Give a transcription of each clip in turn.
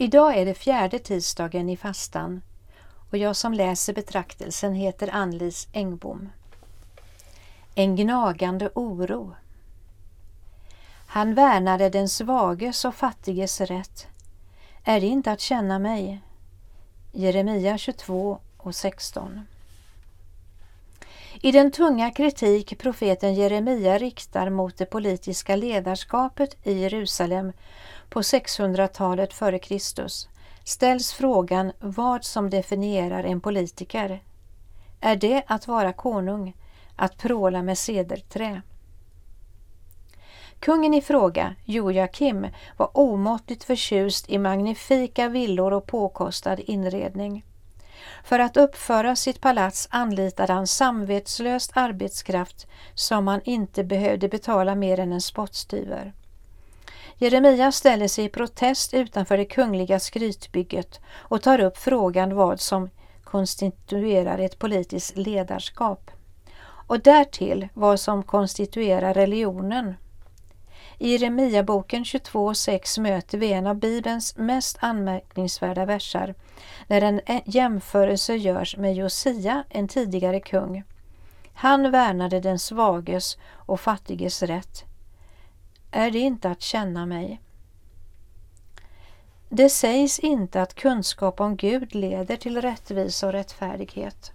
Idag är det fjärde tisdagen i fastan och jag som läser betraktelsen heter Anlis Engbom. En gnagande oro. Han värnade den svages och fattiges rätt. Är det inte att känna mig? Jeremia 22 och 16. I den tunga kritik profeten Jeremia riktar mot det politiska ledarskapet i Jerusalem på 600-talet f.Kr. ställs frågan vad som definierar en politiker. Är det att vara konung, att pråla med cederträ? Kungen i fråga, Joakim, var omåttligt förtjust i magnifika villor och påkostad inredning. För att uppföra sitt palats anlitade han samvetslöst arbetskraft som han inte behövde betala mer än en spottstyver. Jeremia ställer sig i protest utanför det kungliga skrytbygget och tar upp frågan vad som konstituerar ett politiskt ledarskap och därtill vad som konstituerar religionen. I Remiaboken 22.6 möter vi en av Bibelns mest anmärkningsvärda versar när en jämförelse görs med Josia, en tidigare kung. Han värnade den svages och fattiges rätt. Är det inte att känna mig? Det sägs inte att kunskap om Gud leder till rättvisa och rättfärdighet.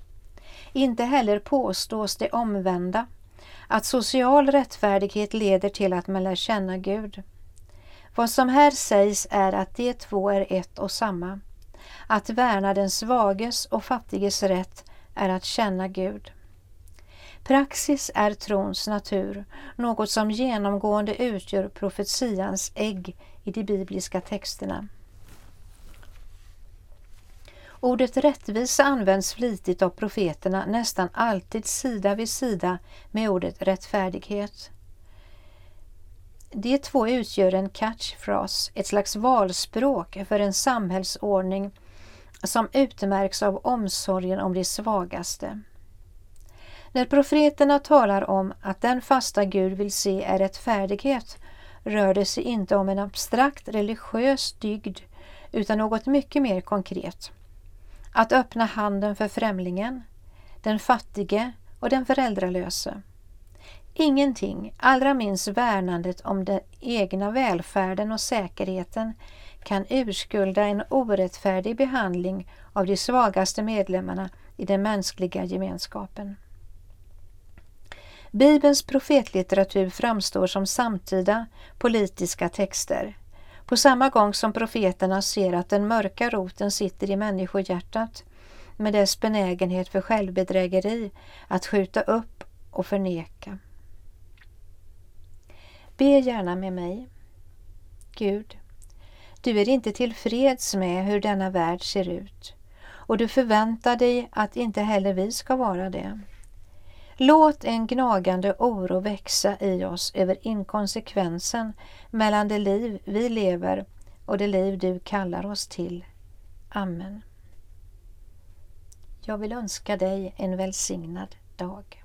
Inte heller påstås det omvända, att social rättfärdighet leder till att man lär känna Gud. Vad som här sägs är att de två är ett och samma. Att värna den svages och fattiges rätt är att känna Gud. Praxis är trons natur, något som genomgående utgör profetians ägg i de bibliska texterna. Ordet rättvisa används flitigt av profeterna nästan alltid sida vid sida med ordet rättfärdighet. De två utgör en catchphrase, ett slags valspråk för en samhällsordning som utmärks av omsorgen om de svagaste. När profeterna talar om att den fasta Gud vill se är rättfärdighet rör det sig inte om en abstrakt religiös dygd utan något mycket mer konkret. Att öppna handen för främlingen, den fattige och den föräldralöse. Ingenting, allra minst värnandet om den egna välfärden och säkerheten, kan urskulda en orättfärdig behandling av de svagaste medlemmarna i den mänskliga gemenskapen. Bibelns profetlitteratur framstår som samtida politiska texter. På samma gång som profeterna ser att den mörka roten sitter i människohjärtat med dess benägenhet för självbedrägeri, att skjuta upp och förneka. Be gärna med mig. Gud, du är inte tillfreds med hur denna värld ser ut och du förväntar dig att inte heller vi ska vara det. Låt en gnagande oro växa i oss över inkonsekvensen mellan det liv vi lever och det liv du kallar oss till. Amen. Jag vill önska dig en välsignad dag.